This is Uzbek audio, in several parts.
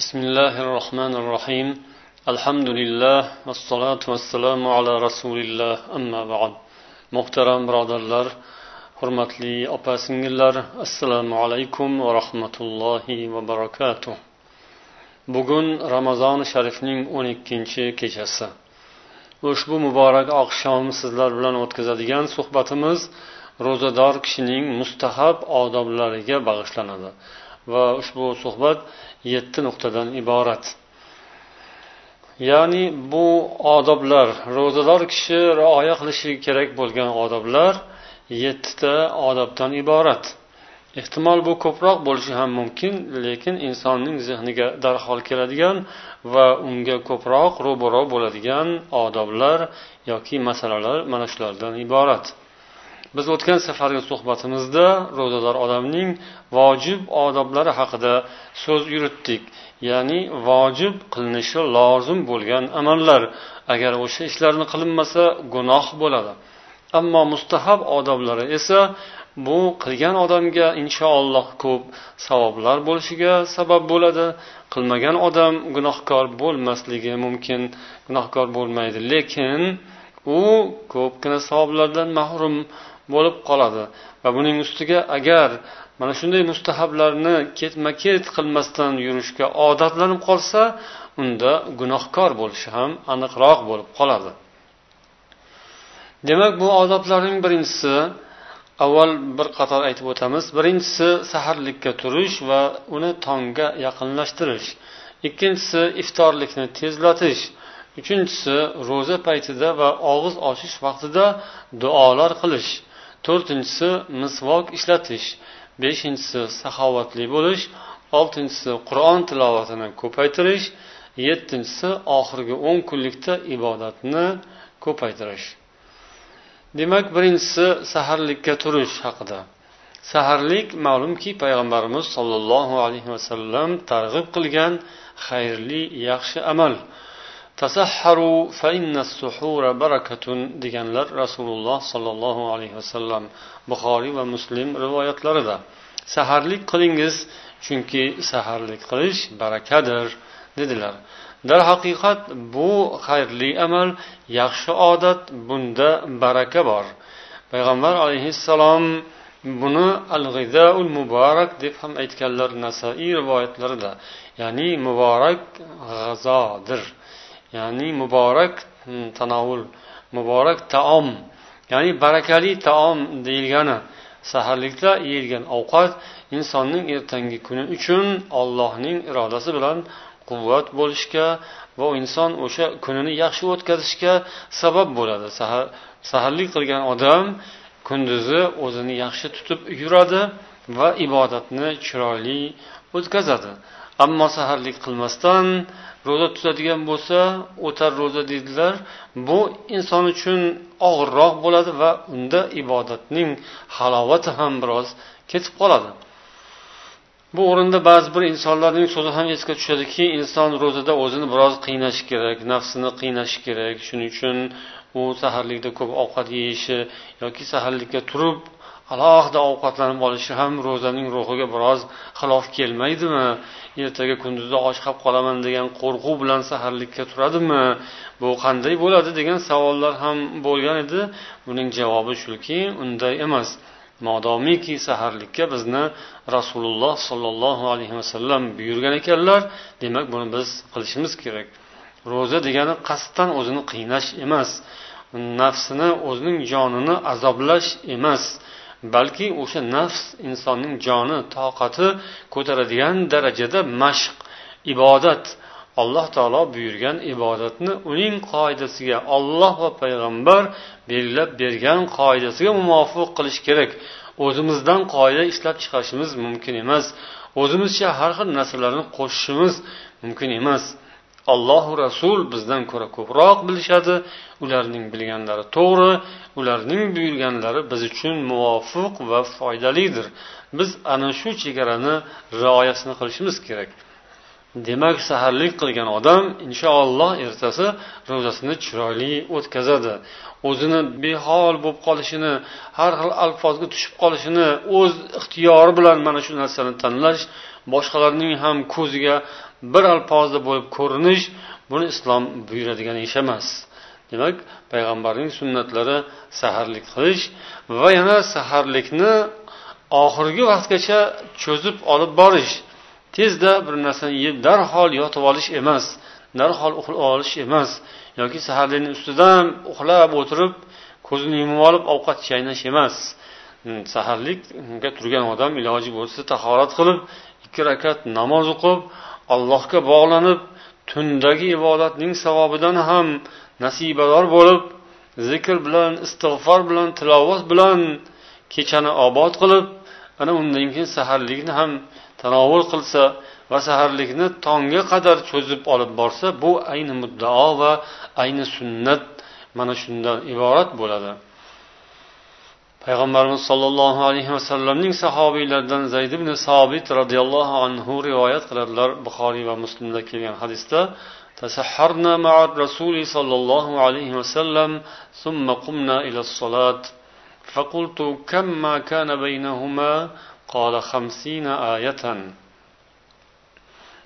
بسم الله الرحمن الرحيم الحمد لله والصلاة والسلام على رسول الله أما بعد محترم birodarlar hurmatli opa singillar assalomu alaykum va rahmatullohi va barakatuh bugun ramazon sharifning o'n ikkinchi kechasi ushbu muborak oqshom sizlar bilan o'tkazadigan suhbatimiz ro'zador kishining mustahab odoblariga bag'ishlanadi Va ushbu suhbat yetti nuqtadan iborat. Ya'ni bu odoblar ro'zador kishi rioya qilishi kerak bo'lgan odoblar yettita odobdan iborat. Ehtimol bu ko'proq bo'lishi ham mumkin lekin insonning zehniga darhol keladigan va unga ko'proq ro'baro bo'ladigan odoblar yoki masalalar mana shulardan iborat. Biz o'tgan safargi suhbatimizda ro'zador odamning vojib odoblari haqida so'z yuritdik. Ya'ni vojib qilinishi lozim bo'lgan amallar. Agar o'sha ishlarni qilinmasa gunoh bo'ladi. Ammo mustahab odoblari esa bu qilgan odamga inshaalloh ko'p savoblar bo'lishiga sabab bo'ladi. Qilmagan odam gunohkor bo'lmasligi mumkin. Gunohkor bo'lmaydi lekin u ko'pgina savoblardan mahrum. Bo'lib qoladi. Va buning ustiga agar mana shunday mustahablarni ketma ket qilmasdan yurishga odatlanib qolsa unda gunohkor bo'lishi ham aniqroq bo'lib qoladi. Demak bu odoblarning birinchisi avval bir qator aytib o'tamiz. Birinchisi saharlikka turish va uni tongga yaqinlashtirish. Ikkinchisi iftorlikni tezlatish. Uchinchisi ro'za paytida va og'iz ochish vaqtida duolar qilish. To'rtinchisi misvok ishlatish beshinchisi saxovatli bo'lish oltinchisi qur'on tilovatini ko'paytirish yettinchisi oxirgi o'n kunlikda ibodatni ko'paytirish. Demak birinchisi saharlikka turish haqida. Saharlik ma'lumki payg'ambarimiz sollallohu alayhi vasallam targ'ib qilgan xayrli yaxshi amal. Tasahharu fa inna suhura barakatun deganlar rasululloh sollallohu alayhi vasallam buxoriy va muslim rivoyatlarida. Saharlik qilingiz chunki saharlik qilish barakadir dedilar. Darhaqiqat bu xayrli amal yaxshi odat bunda baraka bor. Payg'ambar alayhissalom buni al g'izaul muborak deb ham aytganlar nasaiy rivoyatlarida ya'ni muborak g'azodir. Ya'ni muborak hmm, tanovul muborak taom ya'ni barakali taom deyilgani saharlikda yeyilgan ovqat insonning ertangi kuni uchun ollohning irodasi bilan quvvat bo'lishga va inson o'sha kunini yaxshi o'tkazishga sabab bo'ladi. Sahar saharlik qilgan odam kunduzi o'zini yaxshi tutib yuradi va ibodatni chiroyli o'tkazadi. Ammo saharlik qilmasdan ro'za tutadigan bo'lsa o'tar ro'za deydilar. Bu inson uchun og'irroq bo'ladi va unda ibodatning halovati ham biroz ketib qoladi. Bu o'rinda ba'zi bir insonlarning so'zi ham esga tushadiki inson ro'zada o'zini biroz qiynashi kerak nafsini qiynashi kerak. Shuning uchun u saharlikda ko'p ovqat yeyishi yoki saharlikka turib alohida ovqatlanib olishi ham ro'zaning ruhiga biroz xilof kelmaydimi? Ertaga kunduzda och qolib qolaman degan qo'rquv bilan saharlikka turadimi? Bu qanday bo'ladi degan savollar ham bo'lgan edi. Buning javobi shuki unday emas. Modomiki saharlikka bizni rasululloh sollallohu alayhi vasallam buyurgan ekanlar. Demak buni biz qilishimiz kerak. Ro'za degani qasddan o'zini qiynash emas. Nafsini o'zining jonini azoblash emas. Balki o'sha nafs insonning joni toqati ko'taradigan darajada mashq ibodat. Alloh taolo buyurgan ibodatni uning qoidasiga olloh va payg'ambar belgilab bergan qoidasiga muvofiq qilish kerak. O'zimizdan qoida ishlab chiqarishimiz mumkin emas. O'zimizcha har xil narsalarni qo'shishimiz mumkin emas. Allohu rasul bizdan ko'ra ko'proq bilishadi. Ularning bilganlari to'g'ri ularning buyurganlari biz uchun muvofiq va foydalidir. Biz ana shu chegarani rioyasini qilishimiz kerak. Demak saharlik qilgan odam inshaalloh ertasi ro'zasini chiroyli o'tkazadi. O'zini behol bo'lib qolishini har xil alfozga tushib qolishini o'z ixtiyori bilan mana shu narsani tanlash boshqalarning ham ko'ziga bir alpozda bo'lib ko'rinish buni islom buyuradigan ish emas. Demak payg'ambarning sunnatlari saharlik qilish va yana saharlikni oxirgi vaqtgacha cho'zib olib borish tezda bir narsani yeb darhol yotib olish emas darhol uxlab olish emas yoki saharlikni ustidan uxlab o'tirib ko'zini yumib olib ovqat chaynash emas. Hmm, saharlikka turgan odam iloji bo'lsa tahorat qilib ikki rakat namoz o'qib allohga bog'lanib tundagi ibodatning savobidan ham nasibador bo'lib zikr bilan istig'for bilan tilovat bilan kechani obod qilib ana undan keyin saharlikni ham tanovul qilsa va saharlikni tongga qadar cho'zib olib borsa bu ayni muddao va ayni sunnat mana shundan iborat bo'ladi. payg'ambarimiz sollallohu alayhi vasallamning sahobiylaridan zayd ibn sobit roziyallohu anhu rivoyat qiladilar buxoriy va muslimda kelgan hadisda تسحرنا مع الرسول صلى الله عليه وسلم ثم قمنا إلى الصلاة فقلت كم ما كان بينهما قال خمسين آية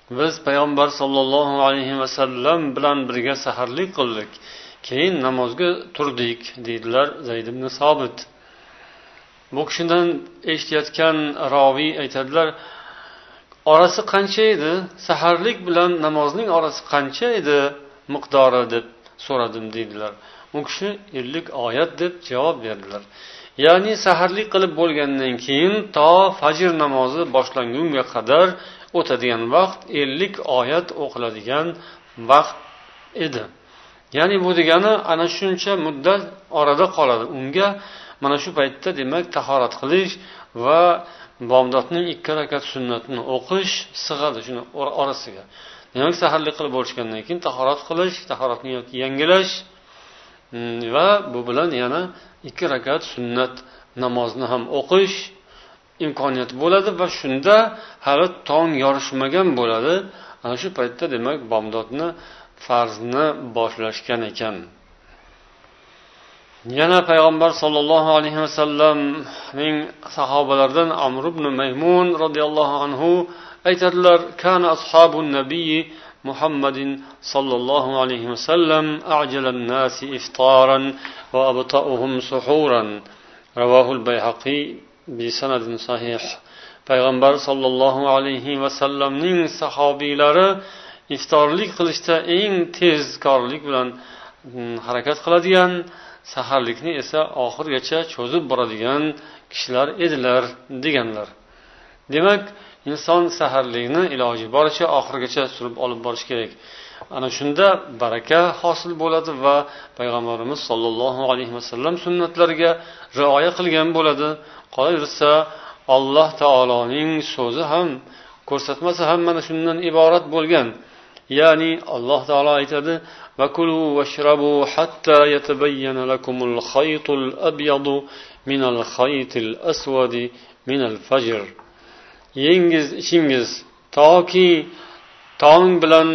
biz payg'ambar sollallohu alayhi vasallam bilan birga saharlik qildik keyin namozga turdik deydilar zayd ibn sobit bu kishidan eshitayotgan roviy aytadilar orasi qancha edi? Saharlik bilan namozning orasi qancha edi miqdori? deb so'radim deydilar. U kishi ellik oyat deb javob berdilar. Ya'ni saharlik qilib bo'lgandan keyin to fajr namozi boshlangunga qadar o'tadigan vaqt ellik oyat o'qiladigan vaqt edi. Ya'ni bu degani ana shuncha muddat orada qoladi. Unga mana shu paytda demak tahorat qilish va bomdodning ikki rakat sunnatini o'qish sig'adi shuni orasiga. Demak saharlik qilib bo'lishgandan keyin tahorat qilish tahoratni yoki yangilash mm, va bu bilan yana ikki rakat sunnat namozni ham o'qish imkoniyati bo'ladi va shunda hali tong yorishmagan bo'ladi. Ana shu paytda demak bomdodni farzni boshlashgan ekan. Yana payg'ambar sollallohu alayhi vasallamning sahobalaridan amr ibn maymun roziyallohu anhu aytadilar kana ashabu nabiy muhammadin sollallohu alayhi vasallam ajalan nasi iftoran va abta'uhum suhuran. Ravohul bayhaqiy bi sanadin sahih. Payg'ambar sollallohu alayhi vasallamning sahobiylari iftorlik qilishda eng tezkorlik bilan mm, harakat qiladigan saharlikni esa oxirigacha cho'zib boradigan kishilar edilar deganlar. Demak inson saharlikni iloji boricha oxirigacha surib olib borish kerak. Ana shunda baraka hosil bo'ladi va payg'ambarimiz sollallohu alayhi vasallam sunnatlariga rioya qilgan bo'ladi. Qolaversa alloh taoloning so'zi ham ko'rsatmasi ham mana shundan iborat bo'lgan. ya'ni alloh taolo aytadi vakulu vashrabu hatta yatabayyana lakumul khaytul abyadu minal khaytil aswadi minal fajr. Yengiz ichingiz toki tong bilan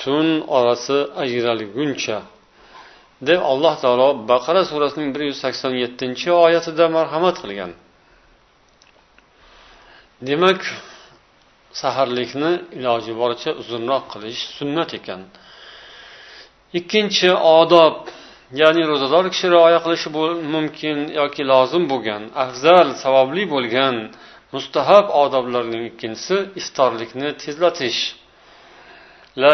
tun orasi ajralguncha. deb alloh taolo baqara surasining bir yuz sakson yettinchi oyatida marhamat qilgan. Demak saharlikni iloji boricha uzunroq qilish sunnat ekan. Ikkinchi odob ya'ni ro'zador kishi rioya qilishi mumkin yoki lozim bo'lgan afzal savobli bo'lgan mustahab odoblarning ikkinchisi iftorlikni tezlatish. La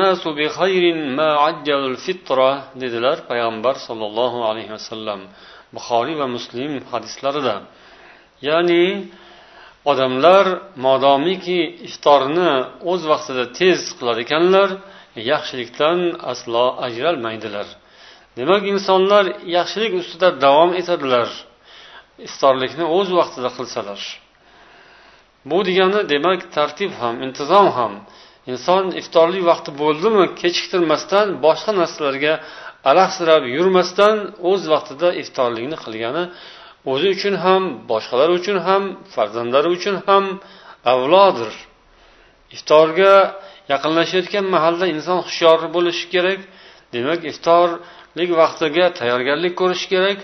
nasu bi khayrin ma ajjalul fitra dedilar payg'ambar sollallohu alayhi vasallam buxoriy va muslim hadislarida. Ya'ni odamlar modomiki iftorni o'z vaqtida tez qilar ekanlar yaxshilikdan aslo ajralmaydilar. Demak insonlar yaxshilik ustida davom etadilar iftorlikni o'z vaqtida qilsalar. Bu degani demak tartib ham intizom ham. Inson iftorlik vaqti bo'ldimi kechiktirmasdan boshqa narsalarga alahsirab yurmasdan o'z vaqtida iftorlikni qilgani o'zi uchun ham boshqalar uchun ham farzandlari uchun ham avlodir. Iftorga yaqinlashayotgan mahalda inson hushyor bo'lishi kerak. Demak iftorlik vaqtiga tayyorgarlik ko'rish kerak.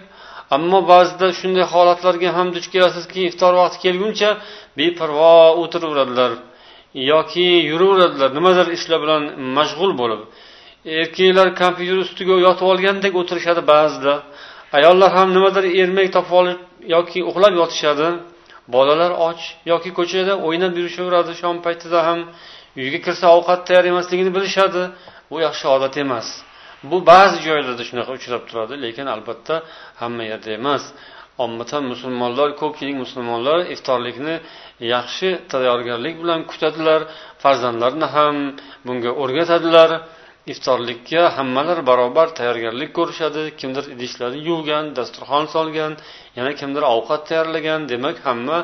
Ammo ba'zida shunday holatlarga ham duch kelasizki iftor vaqti kelguncha beparvo o'tiraveradilar yoki yuraveradilar. Nimadir ishlar bilan mashg'ul bo'lib erkaklar kompyuter ustiga yotib olgandek o'tirishadi ba'zida. Ayollar ham nimadir ermak topib olib yoki uxlab yotishadi. Bolalar och yoki ko'chada o'ynab yurishaveradi. Shom paytida ham uyga kirsa ovqat tayyor emasligini bilishadi. Bu yaxshi odat emas. Bu ba'zi joylarda shunaqa uchrab turadi lekin albatta hamma yerda emas. Ommatan musulmonlar ko'pchilik musulmonlar iftorlikni yaxshi tayyorgarlik bilan kutadilar. Farzandlarini ham bunga o'rgatadilar. Iftorlikka hammalar barobar tayyorgarlik ko'rishadi. Kimdir idishlarni yuvgan dasturxon solgan yana kimdir ovqat tayyorlagan. Demak hamma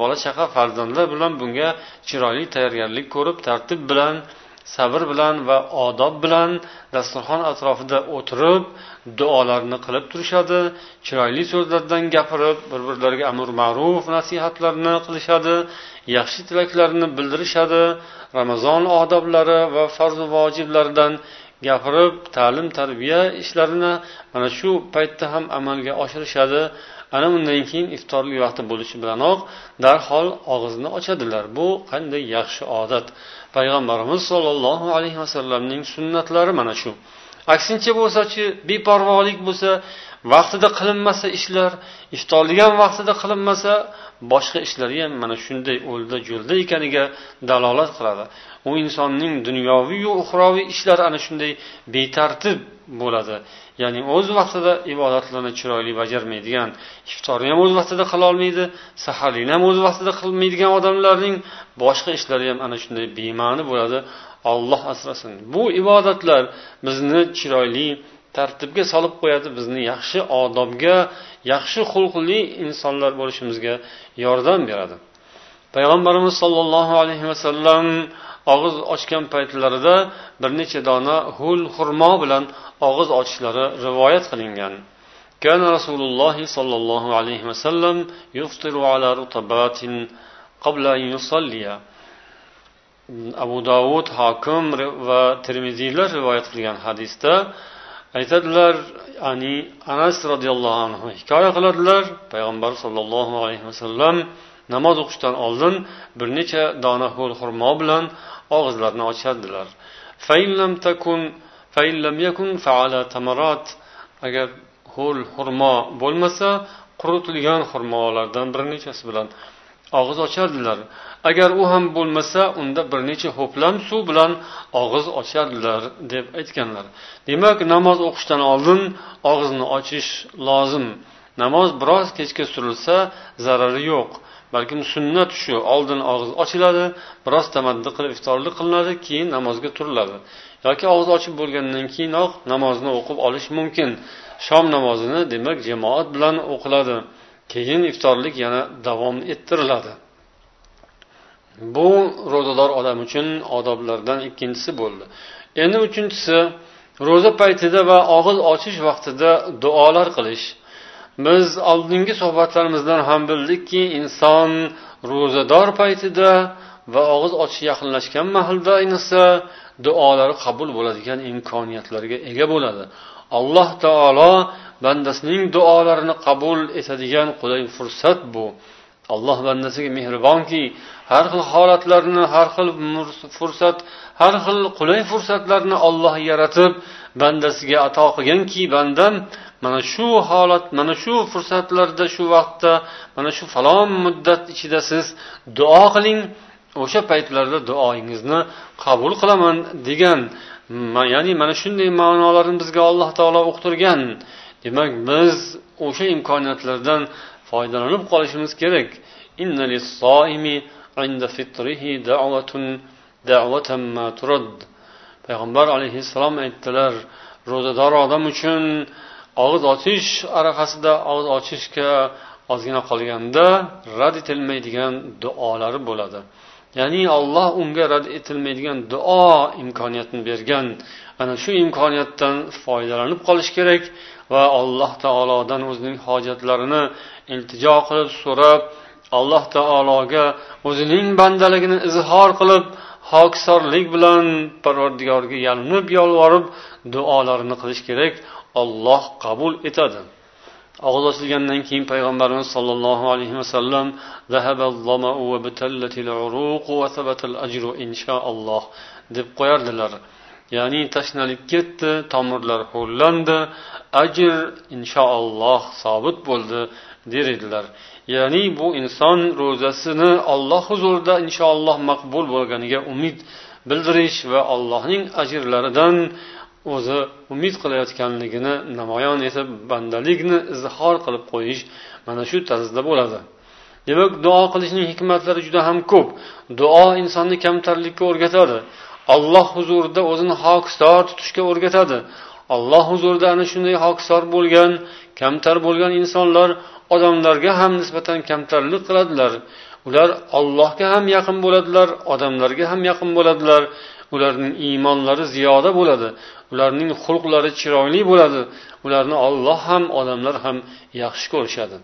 bola chaqa farzandlar bilan bunga chiroyli tayyorgarlik ko'rib tartib bilan sabr bilan va odob bilan dasturxon atrofida o'tirib duolarni qilib turishadi chiroyli so'zlardan gapirib bir birlariga amr ma'ruf nasihatlarni qilishadi yaxshi tilaklarini bildirishadi ramazon odoblari va farzu vojiblaridan gapirib ta'lim tarbiya ishlarini mana shu paytda ham amalga oshirishadi. Ana undan keyin iftorlik vaqti bo'lishi bilanoq darhol og'izni ochadilar. Bu qanday yaxshi odat. Payg'ambarimiz sollallohu alayhi vasallamning sunnatlari mana shu. Aksincha bo'lsachi beparvolik bo'lsa vaqtida qilinmasa ishlar iftorlagan vaqtida qilinmasa boshqa ishlari ham mana shunday o'lda jo'lda ekaniga dalolat qiladi. U insonning dunyoviyu uxroviy ishlari ana shunday betartib bo'ladi. Ya'ni o'z vaqtida ibodatlarni chiroyli bajarmaydigan iftorni ham o'z vaqtida qilolmaydi saharlikni ham o'z vaqtida qilmaydigan odamlarning boshqa ishlari ham ana shunday bema'ni bo'ladi. Olloh asrasin. Bu ibodatlar bizni chiroyli tartibga solib qo'yadi bizni yaxshi odobga yaxshi xulqli insonlar bo'lishimizga yordam beradi payg'ambarimiz sollallohu alayhi vasallam og'iz ochgan paytlarida bir necha dona hul xurmo bilan og'iz ochishlari rivoyat qilingan كان رسول الله صلى الله عليه وسلم يفطر على رطبات قبل أن يصلي abu dovud hokim va termiziylar rivoyat qilgan hadisda aytadilar ya'ni anas roziyallohu anhu hikoya qiladilar. Payg'ambar sollallohu alayhi vasallam namoz o'qishdan oldin bir necha dona ho'l xurmo bilan og'izlarini ochardilar. Agar ho'l xurmo bo'lmasa quritilgan xurmolardan bir nechasi bilan og'iz ochardilar. Agar u ham bo'lmasa unda bir necha ho'plam suv bilan og'iz ochardilar deb aytganlar. Demak namoz o'qishdan oldin og'izni ochish lozim. Namoz biroz kechga surilsa zarari yo'q. Balkim sunnat shu oldin og'iz ochiladi biroz tamaddi qilib iftorlik qilinadi keyin namozga turiladi. Yoki og'iz ochib bo'lgandan keyinoq namozni o'qib olish mumkin. Shom namozini demak jamoat bilan o'qiladi. Keyin iftorlik yana davom ettiriladi. Bu ro'zador odam uchun odoblardan ikkinchisi bo'ldi. Endi uchinchisi ro'za paytida va og'iz ochish vaqtida duolar qilish. Biz oldingi suhbatlarimizdan ham bildikki inson ro'zador paytida va og'iz ochish yaqinlashgan mahalda ayniqsa duolari qabul bo'ladigan imkoniyatlarga ega bo'ladi. Alloh taolo bandasining duolarini qabul etadigan qulay fursat bu. Alloh bandasiga mehribonki har xil holatlarni har xil fursat har xil qulay fursatlarni olloh yaratib bandasiga ato qilganki bandam mana shu holat mana shu fursatlarda shu vaqtda mana shu falon muddat ichida siz duo qiling o'sha paytlarda duoyingizni qabul qilaman degan Hmm, ya'ni mana shunday ma'nolarni bizga alloh taolo uqtirgan. Demak biz o'sha imkoniyatlardan foydalanib qolishimiz kerak. Payg'ambar alayhissalom aytdilar ro'zador odam uchun og'iz ochish arafasida og'iz ochishga ozgina qolganda rad etilmaydigan duolari bo'ladi. Ya'ni olloh unga rad etilmaydigan duo imkoniyatini bergan. Ana shu imkoniyatdan foydalanib qolish kerak va alloh taolodan o'zining hojatlarini iltijo qilib so'rab alloh taologa o'zining bandaligini izhor qilib hokisorlik bilan parvardigorga yalinib yolvorib duolarini qilish kerak. Olloh qabul etadi. Og'iz ochilgandan keyin payg'ambarimiz sollallohu alayhi vasallam deb qo'yardilar. Ya'ni tashnalik ketdi tomirlar ho'llandi ajr inshaalloh sobit bo'ldi der edilar ya'ni bu inson ro'zasini olloh huzurida inshaalloh maqbul bo'lganiga umid bildirish va allohning ajrlaridan o'zi umid qilayotganligini namoyon etib bandalikni izhor qilib qo'yish mana shu tarzda bo'ladi. Demak duo qilishning hikmatlari juda ham ko'p. Duo insonni kamtarlikka o'rgatadi. Alloh huzurida o'zini hokisor tutishga o'rgatadi. Alloh huzurida ana shunday hokisor bo'lgan kamtar bo'lgan insonlar odamlarga ham nisbatan kamtarlik qiladilar. Ular ollohga ham yaqin bo'ladilar odamlarga ham yaqin bo'ladilar. Ularning iymonlari ziyoda bo'ladi. Ularning xulqlari chiroyli bo'ladi. Ularni olloh ham odamlar ham yaxshi ko'rishadi.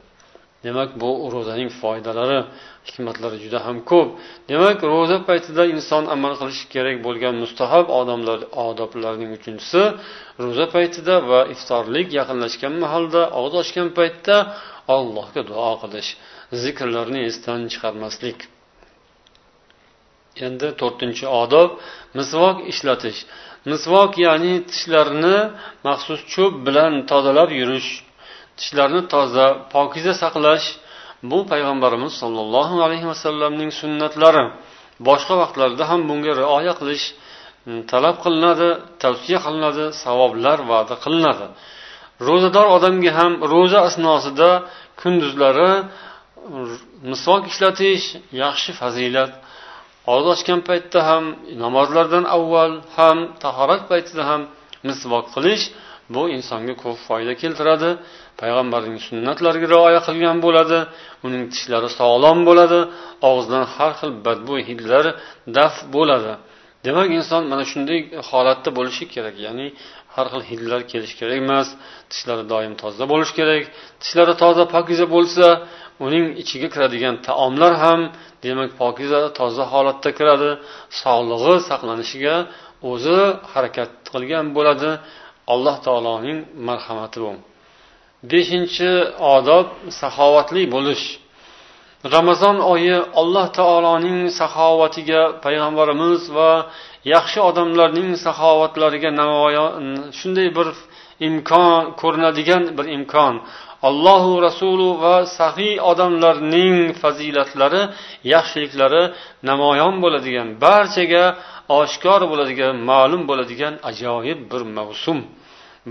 Demak bu ro'zaning foydalari hikmatlari juda ham ko'p. Demak ro'za paytida inson amal qilishi kerak bo'lgan mustahab odamlar odoblarning uchinchisi ro'za paytida va iftorlik yaqinlashgan mahalda og'iz ochgan paytda allohga duo qilish zikrlarni esdan chiqarmaslik. Endi to'rtinchi odob misvok ishlatish. Misvok ya'ni tishlarni maxsus cho'p bilan tozalab yurish tishlarni toza pokiza saqlash bu payg'ambarimiz sollallohu alayhi vasallamning sunnatlari. Boshqa vaqtlarda ham bunga rioya qilish mm, talab qilinadi tavsiya qilinadi savoblar va'da qilinadi. Ro'zador odamga ham ro'za asnosida kunduzlari misvok ishlatish yaxshi fazilat. Og'iz ochgan paytda ham namozlardan avval ham tahorat paytida ham misvok qilish bu insonga ko'p foyda keltiradi. Payg'ambarning sunnatlariga rioya qilgan bo'ladi uning tishlari sog'lom bo'ladi og'zidan har xil badbo'y hidlar daf bo'ladi. Demak inson mana shunday holatda bo'lishi kerak ya'ni har xil hidlar kelishi kerak emas tishlari doim toza bo'lishi kerak tishlari toza pokiza bo'lsa uning ichiga kiradigan taomlar ham demak pokiza toza holatda kiradi. Sog'lig'i saqlanishiga o'zi harakat qilgan bo'ladi. Alloh taoloning marhamati bu. Beshinchi odob saxovatli bo'lish. Ramazon oyi alloh taoloning saxovatiga payg'ambarimiz va yaxshi odamlarning saxovatlariga namoyon shunday bir imkon ko'rinadigan bir imkon. Allohu rasuli va sahiy odamlarning fazilatlari yaxshiliklari namoyon bo'ladigan barchaga oshkor bo'ladigan ma'lum bo'ladigan ajoyib bir mavsum.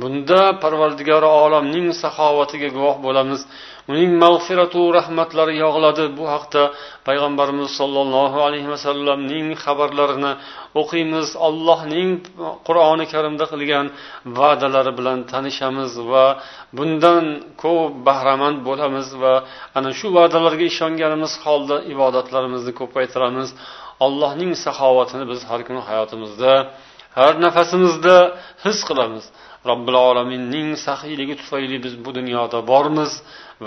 Bunda parvardigori olamning saxovatiga guvoh bo'lamiz. Uning mag'firatu rahmatlari yog'iladi bu haqda payg'ambarimiz sollallohu alayhi vasallamning xabarlarini o'qiymiz. Allohning qur'oni karimda qilgan va'dalari bilan tanishamiz va bundan ko'p bahramand bo'lamiz va ana shu va'dalarga ishonganimiz holda ibodatlarimizni ko'paytiramiz. Allohning saxovatini biz har kuni hayotimizda har nafasimizda his qilamiz. Robbil olaminning saxiyligi tufayli biz bu dunyoda bormiz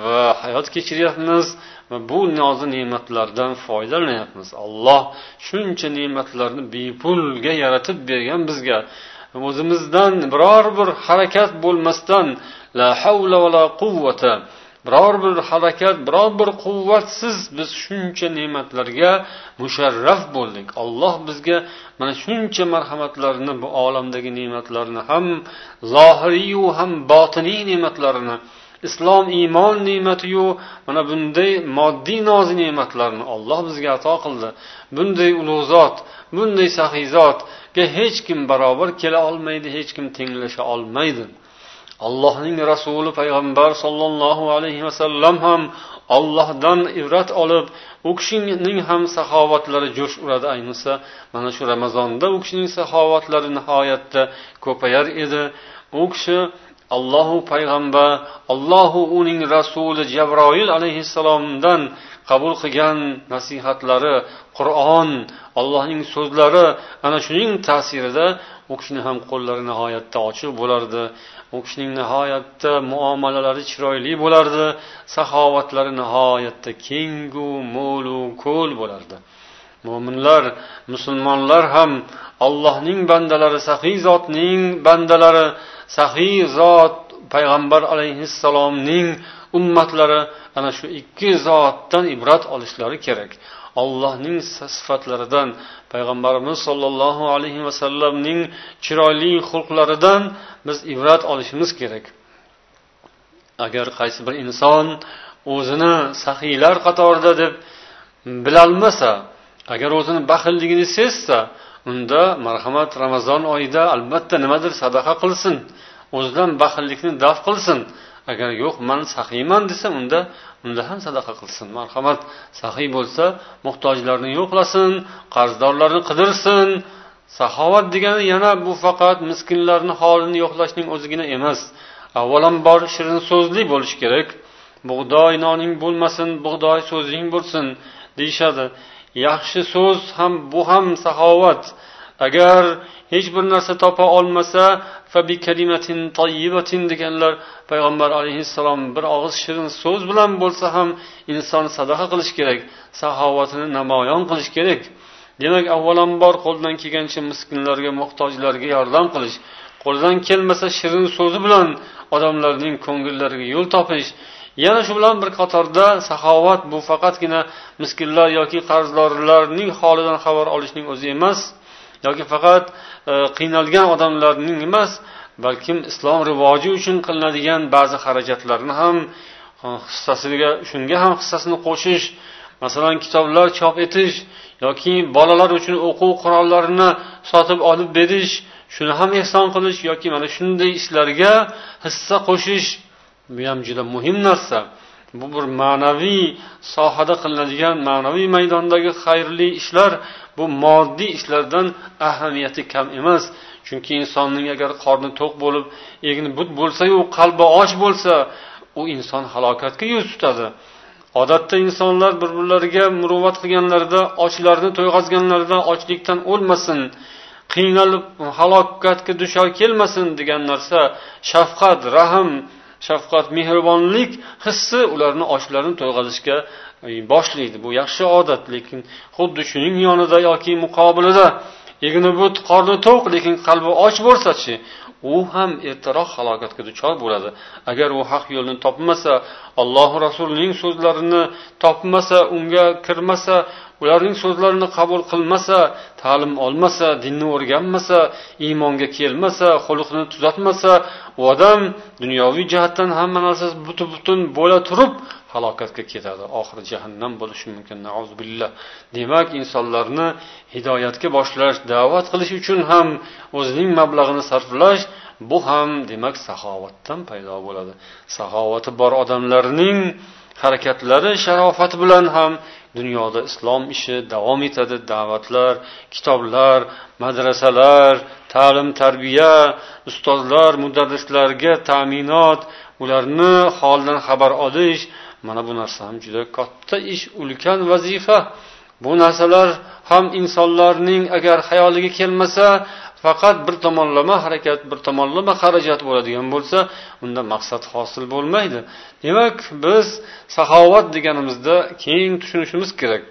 va hayot kechiryapmiz va bu nozi ne'matlardan foydalanyapmiz. Alloh shuncha ne'matlarni bepulga yaratib bergan bizga. O'zimizdan biror bir harakat bo'lmasdan la havla va la quvvata biror bir harakat biror bir quvvatsiz biz shuncha ne'matlarga musharraf bo'ldik. Alloh bizga mana shuncha marhamatlarni bu olamdagi ne'matlarni ham zohiriyu ham botiniy ne'matlarini islom iymon ne'matiyu mana bunday moddiy nozi ne'matlarni olloh bizga ato qildi. Bunday ulug' zot bunday saxiy zotga hech kim barobar kela olmaydi hech kim tenglasha olmaydi. Allohning rasuli payg'ambar sollallohu alayhi vasallam ham ollohdan ibrat olib u kishining ham saxovatlari jo'sh uradi ayniqsa. Mana shu ramazonda u kishining saxovatlari nihoyatda ko'payar edi. U kishi allohu payg'ambar allohu uning rasuli jabroil alayhissalomdan qabul qilgan nasihatlari qur'on allohning so'zlari ana shuning ta'sirida u kishini ham qo'llari nihoyatda ochiq bo'lardi. U kishining nihoyatda muomalalari chiroyli bo'lardi. Saxovatlari nihoyatda kengu mo'lu ko'l bo'lardi. Mo'minlar musulmonlar ham allohning bandalari saxiy zotning bandalari saxiy zot payg'ambar alayhissalomning ummatlari ana shu ikki zotdan ibrat olishlari kerak. Allohning sifatlaridan payg'ambarimiz sollallohu alayhi vasallamning chiroyli xulqlaridan biz ibrat olishimiz kerak. Agar qaysi bir inson o'zini saxiylar qatorida deb bilolmasa agar o'zini baxilligini sezsa unda marhamat ramazon oyida albatta nimadir sadaqa qilsin o'zidan baxillikni daf qilsin agar yo'q man saxiyman desa unda unda ham sadaqa qilsin. Marhamat saxiy bo'lsa muhtojlarni yo'qlasin qarzdorlarni qidirsin. Saxovat degani yana bu faqat miskinlarni holini yo'qlashning o'zigina emas. Avvalambor shirin so'zli bo'lish kerak. Bug'doy noning bo'lmasin bug'doy so'zing bo'lsin deyishadi. Yaxshi so'z ham bu ham saxovat. Agar hech bir narsa topa olmasa deganlar payg'ambar alayhissalom bir og'iz shirin so'z bilan bo'lsa ham inson sadaqa qilish kerak saxovatini namoyon qilish kerak. Demak avvalambor qo'ldan kelgancha miskinlarga muhtojlarga yordam qilish qo'lidan kelmasa shirin so'zi bilan odamlarning ko'ngillariga yo'l topish yana shu bilan bir qatorda saxovat bu faqatgina miskinlar yoki qarzdorlarning holidan xabar olishning o'zi emas yoki faqat e, qiynalgan odamlarning emas balkim islom rivoji uchun qilinadigan ba'zi xarajatlarni ham e, hissasiga shunga ham hissasini qo'shish masalan kitoblar chop etish yoki bolalar uchun o'quv qurollarini sotib olib berish shuni ham ehson qilish yoki mana shunday ishlarga hissa qo'shish bu ham juda muhim narsa. Bu bir ma'naviy sohada qilinadigan ma'naviy maydondagi xayrli ishlar bu moddiy ishlardan ahamiyati kam emas. Chunki insonning agar qorni to'q bo'lib egni but bo'lsayu qalbi och bo'lsa u inson halokatga yuz tutadi. Odatda insonlar bir birlariga muruvvat qilganlarida ochlarni to'yg'azganlarida ochlikdan o'lmasin qiynalib halokatga duchor kelmasin degan narsa shafqat rahm shafqat mehribonlik hissi ularni ochlarini to'yg'azishga e, boshlaydi. Bu yaxshi odat lekin xuddi shuning yonida yoki muqobilida egni but qorni to'q lekin qalbi och bo'lsachi u ham ertaroq halokatga duchor bo'ladi. Agar u haq yo'lni topmasa alloh rasulining so'zlarini topmasa unga kirmasa ularning so'zlarini qabul qilmasa ta'lim olmasa dinni o'rganmasa iymonga kelmasa xulqini tuzatmasa u odam dunyoviy jihatdan hamma narsasi butun butun bo'la turib halokatga ketadi oxiri jahannam bo'lishi mumkin billah demak insonlarni hidoyatga boshlash da'vat qilish uchun ham o'zining mablag'ini sarflash bu ham demak saxovatdan paydo bo'ladi. Saxovati bor odamlarning harakatlari sharofati bilan ham dunyoda islom ishi davom etadi. Da'vatlar kitoblar madrasalar ta'lim tarbiya ustozlar mudarrislarga ta'minot ularni holidan xabar olish. Mana bu narsa ham juda katta ish ulkan vazifa. Bu narsalar ham insonlarning agar xayoliga kelmasa faqat bir tomonlama harakat bir tomonlama xarajat bo'ladigan bo'lsa unda maqsad hosil bo'lmaydi. Demak biz saxovat deganimizda keng tushunishimiz kerak.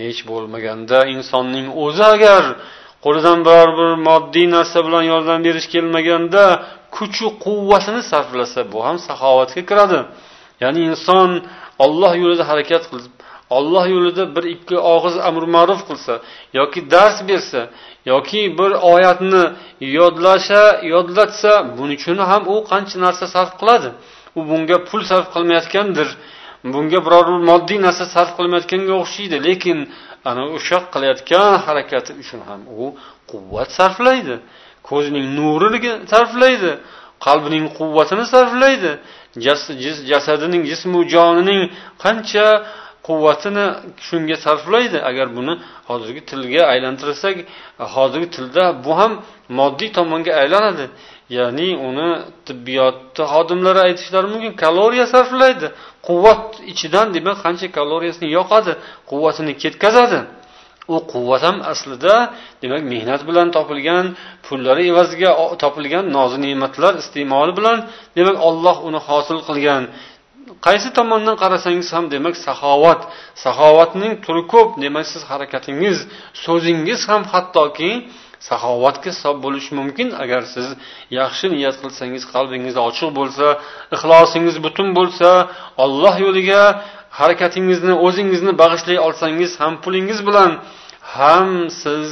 Hech bo'lmaganda insonning o'zi agar qo'lidan biror bir moddiy narsa bilan yordam berish kelmaganda kuchu quvvatini sarflasa bu ham saxovatga kiradi. Ya'ni inson olloh yo'lida harakat qilib olloh yo'lida bir ikki og'iz amr ma'ruf qilsa yoki dars bersa yoki bir oyatni yodlasha yodlatsa buning uchun ham u qancha narsa sarf qiladi? U bunga pul sarf qilmayotgandir. Bunga biror bir moddiy narsa sarf qilmayotganga o'xshaydi. Lekin ana o'sha qilayotgan harakati uchun ham u quvvat sarflaydi. Ko'zining nurini sarflaydi. Qalbining quvvatini sarflaydi. Jasadining jismu jonining qancha quvvatini shunga sarflaydi agar buni hozirgi tilga aylantirsak hozirgi tilda bu ham moddiy tomonga aylanadi. Ya'ni uni tibbiyotni xodimlari aytishlari mumkin. Kaloriya sarflaydi quvvat ichidan demak qancha kaloriyasini yoqadi quvvatini ketkazadi. U quvvat ham aslida demak mehnat bilan topilgan pullari evaziga topilgan nozi ne'matlar iste'moli bilan demak olloh uni hosil qilgan. Qaysi tomondan qarasangiz ham demak saxovat saxovatning turi ko'p demak siz harakatingiz so'zingiz ham hattoki saxovatga hisob bo'lishi mumkin. Agar siz yaxshi niyat qilsangiz qalbingiz ochiq bo'lsa ixlosingiz butun bo'lsa olloh yo'liga harakatingizni o'zingizni bag'ishlay olsangiz ham pulingiz bilan ham siz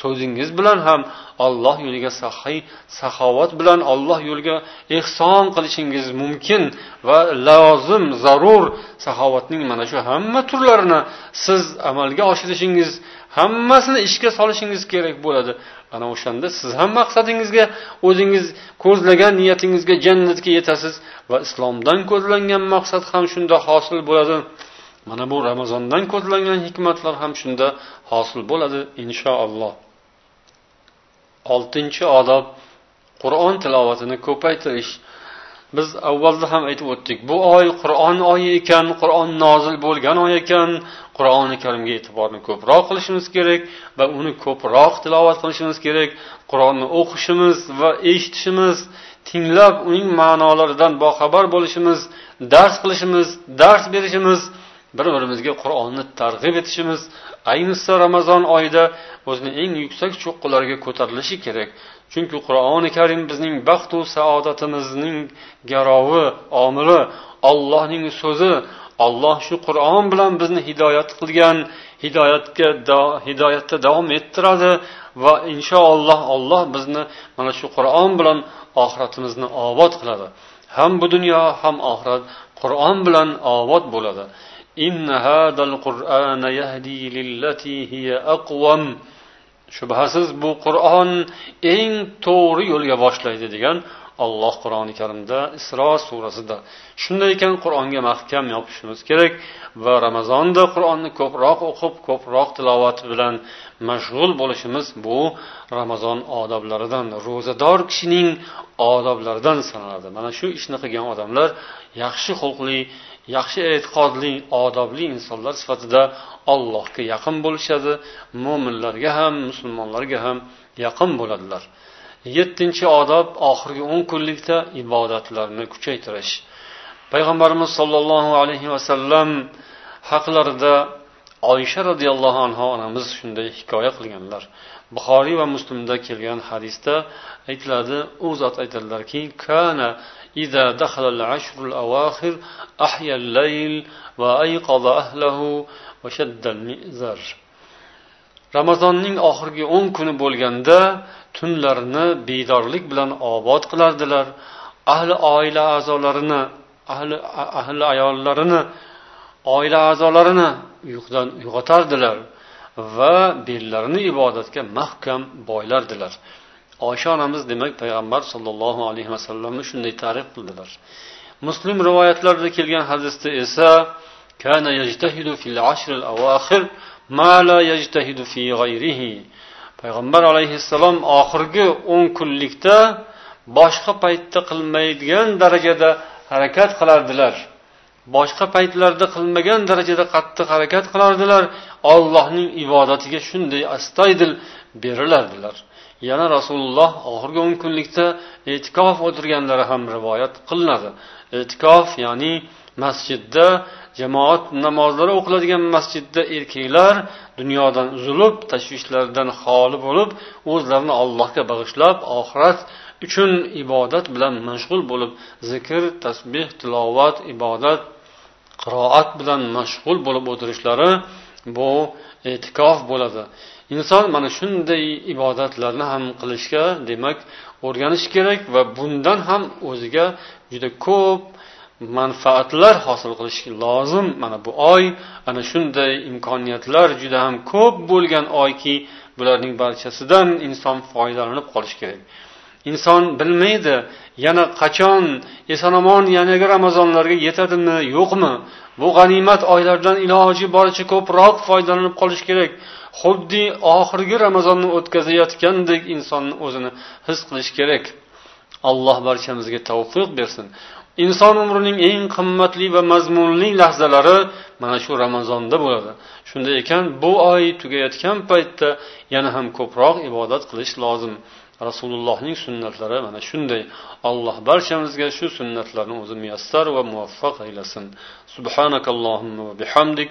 so'zingiz bilan ham olloh yo'liga sahiy saxovat bilan olloh yo'liga ehson qilishingiz mumkin va lozim zarur saxovatning mana shu hamma turlarini siz amalga oshirishingiz hammasini ishga solishingiz kerak bo'ladi. Ana o'shanda siz ham maqsadingizga o'zingiz ko'zlagan niyatingizga jannatga yetasiz va islomdan ko'zlangan maqsad ham shunda hosil bo'ladi. Mana bu ramazondan ko'zlangan hikmatlar ham shunda hosil bo'ladi inshaalloh. Oltinchi odob qur'on tilovatini ko'paytirish. Biz avvalda ham aytib o'tdik bu oy qur'on oyi ekan qur'on nozil bo'lgan oy ekan qur'oni karimga e'tiborni ko'proq qilishimiz kerak va uni ko'proq tilovat qilishimiz kerak. Qur'onni o'qishimiz va eshitishimiz tinglab uning ma'nolaridan boxabar bo'lishimiz dars qilishimiz dars berishimiz bir birimizga qur'onni targ'ib etishimiz ayniqsa ramazon oyida o'zini eng yuksak cho'qqilariga ko'tarilishi kerak. Chunki qur'oni karim bizning baxtu saodatimizning garovi omili ollohning so'zi olloh shu qur'on bilan bizni hidoyat qilgan hidoyatga hidoyatda davom ettiradi va inshaalloh olloh bizni mana shu qur'on bilan oxiratimizni obod qiladi. Ham bu dunyo ham oxirat qur'on bilan obod bo'ladi. إن هذا القرآن يهدي للتي هي أقوم shubhasiz bu qur'on eng to'g'ri yo'lga boshlaydi degan olloh qur'oni karimda isro surasida shunday ekan qur'onga mahkam yopishimiz kerak va ramazonda qur'onni ko'proq o'qib ko'proq tilovat bilan mashg'ul bo'lishimiz bu ramazon odoblaridan ro'zador kishining odoblaridan sanaladi mana shu ishni qilgan odamlar yaxshi xulqli yaxshi e'tiqodli odobli insonlar sifatida allohga yaqin bo'lishadi mo'minlarga ham musulmonlarga ham yaqin bo'ladilar. Yettinchi odob oxirgi o'n kunlikda ibodatlarni kuchaytirish. Payg'ambarimiz sollallohu alayhi vasallam haqlarida oysha roziyallohu anhu onamiz shunday hikoya qilganlar. Buxoriy va muslimda kelgan hadisda aytiladi u zot aytadilarki kana إذا دخل العشر الأواخر أحيا الليل وأيقظ أهله وشد المئزر ramazonning oxirgi o'n kuni bo'lganda tunlarni bedorlik bilan obod qilardilar ahli oila a'zolarini ahli ahli ayollarini oila a'zolarini uyqudan uyg'otardilar va bellarini ibodatga mahkam boylardilar Oysha onamiz demak payg'ambar sollallohu alayhi vasallamni shunday ta'rif qildilar. Muslim rivoyatlarida kelgan hadisda esa kana yajtahidu fil ashril awakhir ma la yajtahidu fi g'ayrihi payg'ambar alayhissalom oxirgi o'n kunlikda boshqa paytda qilmaydigan darajada harakat qilardilar. Boshqa paytlarda qilmagan darajada qattiq harakat qilardilar. Ollohning ibodatiga shunday astoydil berilardilar. Yana rasululloh oxirgi o'n kunlikda e'tikof o'tirganlari ham rivoyat qilinadi. E'tikof ya'ni masjidda jamoat namozlari o'qiladigan masjidda erkaklar dunyodan uzilib tashvishlardan xoli bo'lib o'zlarini allohga bag'ishlab oxirat uchun ibodat bilan mashg'ul bo'lib zikr tasbeh tilovat ibodat qiroat bilan mashg'ul bo'lib o'tirishlari bu e'tikof bo'ladi. Inson mana shunday ibodatlarni ham qilishga demak o'rganishi kerak va bundan ham o'ziga juda ko'p manfaatlar hosil qilish lozim. Mana bu oy ana shunday imkoniyatlar juda ham ko'p bo'lgan oyki bularning barchasidan inson foydalanib qolishi kerak. Inson bilmaydi yana qachon eson omon yanagi ramazonlarga yetadimi yo'qmi? Bu g'animat oylardan iloji boricha ko'proq foydalanib qolish kerak. Xuddi oxirgi ramazonni o'tkazayotgandek insonni o'zini his qilish kerak. Alloh barchamizga tavfiq bersin. Inson umrining eng qimmatli va mazmunli lahzalari mana shu ramazonda bo'ladi. Shunday ekan bu oy tugayotgan paytda yana ham ko'proq ibodat qilish lozim. Rasulullohning sunnatlari mana shunday. Alloh barchamizga shu sunnatlarni o'zi muyassar va muvaffaq aylasin. Subhanakallohumma va bihamdik.